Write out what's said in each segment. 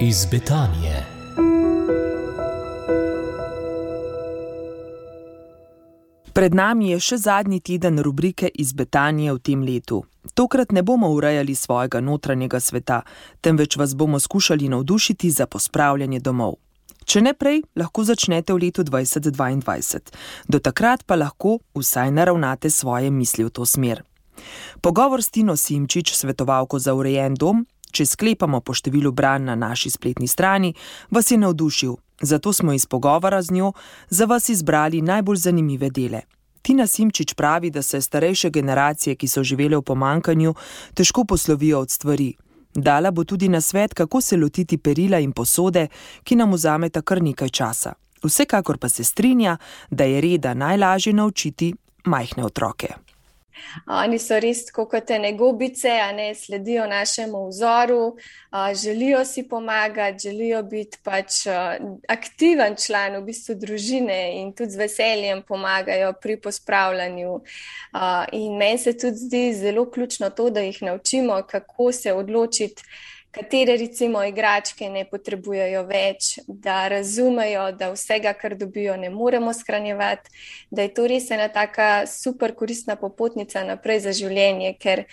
iz Betanije. Pred nami je še zadnji teden rubrike iz Betanije v tem letu. Tokrat ne bomo urejali svojega notranjega sveta, temveč vas bomo skušali navdušiti za pospravljanje domov. Če ne prej, lahko začnete v letu 2022. Do takrat pa lahko vsaj naravnate svoje misli v to smer. Pogovor s Tino Simčič, svetovalko za urejen dom, če sklepamo po številu branj na naši spletni strani, vas je navdušil, zato smo iz pogovora z njo za vas izbrali najbolj zanimive dele. Tina Simčič pravi, da se starejše generacije, ki so živele v pomankanju, težko poslovijo od stvari. Dala bo tudi na svet, kako se lotiti perila in posode, ki nam vzameta kar nekaj časa. Vsekakor pa se strinja, da je reda najlažje naučiti majhne otroke. Oni so res kot ene gobice, a ne sledijo našemu vzoru, želijo si pomagati, želijo biti pač aktiven član v bistvu družine in tudi z veseljem pomagajo pri pospravljanju. In meni se tudi zdi zelo ključno to, da jih naučimo, kako se odločiti katere recimo igračke ne potrebujejo več, da razumejo, da vsega, kar dobijo, ne moremo shranjevati, da je to res ena taka super koristna popotnica naprej za življenje, ker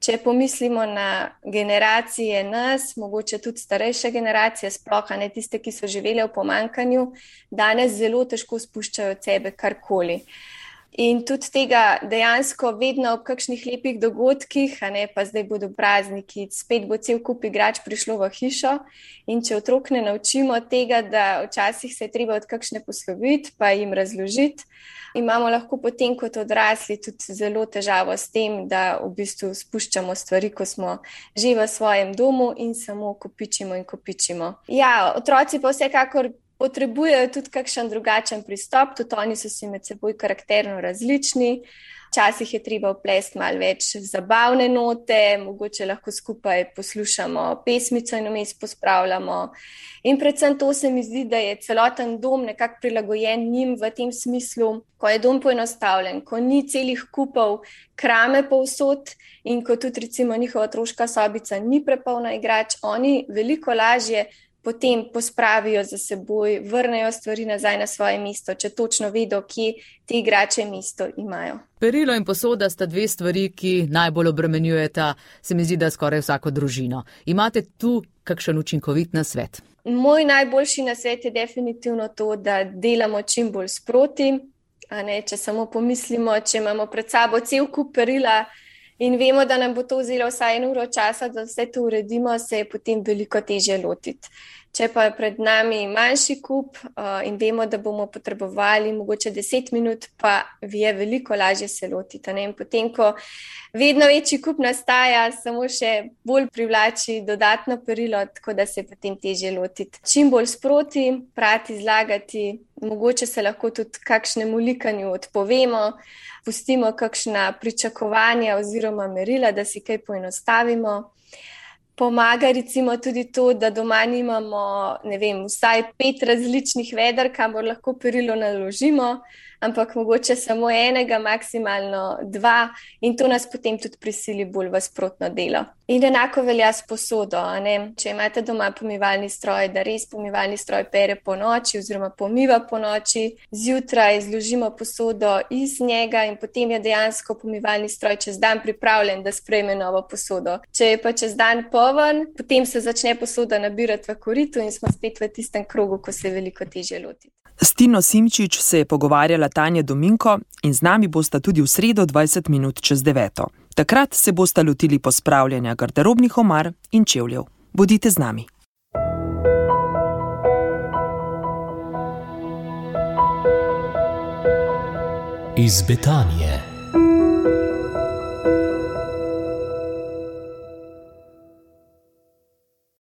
če pomislimo na generacije nas, mogoče tudi starejše generacije, sploh ne tiste, ki so živele v pomankanju, danes zelo težko spuščajo od sebe karkoli. In tudi tega dejansko vedno ob kakšnih lepih dogodkih, a ne pa zdaj bodo prazniki, spet bo cel kup igrač prišlo v hišo. In če otrok ne naučimo tega, da včasih se je treba od kakšne posloviti, pa jim razložiti, imamo lahko potem kot odrasli tudi zelo težavo s tem, da v bistvu spuščamo stvari, ko smo že v svojem domu in samo kopičimo in kopičimo. Ja, otroci pa vsekakor potrebujejo tudi kakšen drugačen pristop, tudi oni so si med seboj karakterno različni. Včasih je treba vplesti malo več zabavne note, mogoče lahko skupaj poslušamo pesmico in vmes pospravljamo. In predvsem to se mi zdi, da je celoten dom nekako prilagojen njim v tem smislu, ko je dom poenostavljen, ko ni celih kupov krame povsod in ko tudi recimo njihova otroška sobica ni prepolna igrač, oni veliko lažje potem pospravijo za seboj, vrnejo stvari nazaj na svoje mesto, če točno vedo, kje te igrače mesto imajo. Perilo in posoda sta dve stvari, ki najbolj obremenjujeta, se mi zdi, da skoraj vsako družino. Imate tu kakšen učinkovit nasvet? Moj najboljši nasvet je definitivno to, da delamo čim bolj sproti. Ne, če samo pomislimo, če imamo pred sabo cel kup perila, in vemo, da nam bo to vzelo vsaj eno uro časa, da vse to uredimo, se je potem veliko težje lotiti. Če pa je pred nami manjši kup uh, in vemo, da bomo potrebovali mogoče 10 minut, pa je veliko lažje se lotiti. Potem, ko vedno večji kup nastaja, samo še bolj privlači dodatno perilo, tako da se potem težje lotiti. Čim bolj sproti, prati, zlagati, mogoče se lahko tudi kakšnemu likanju odpovemo, pustimo kakšna pričakovanja oziroma merila, da si kaj poenostavimo pomaga recimo tudi to, da doma imamo vem, vsaj pet različnih veder, kamor lahko perilo naložimo ampak mogoče samo enega, maksimalno dva, in to nas potem tudi prisili bolj v sprotno delo. In enako velja s posodo. Če imate doma pomivalni stroj, da res pomivalni stroj pere po noči, oziroma pomiva po noči, zjutraj zložimo posodo iz njega, in potem je dejansko pomivalni stroj čez dan pripravljen, da sprejme novo posodo. Če je pa čez dan poven, potem se začne posoda nabirati v koritu in smo spet v tistem krogu, ko se veliko težje lotiti. S Tino Simčič se je pogovarjala Tanja Dominko in z nami bosta tudi v sredo 20 minut čez 9. Takrat se bosta lotili pospravljanja garderobnih omar in čevljev. Bodite z nami. Iz Betanije.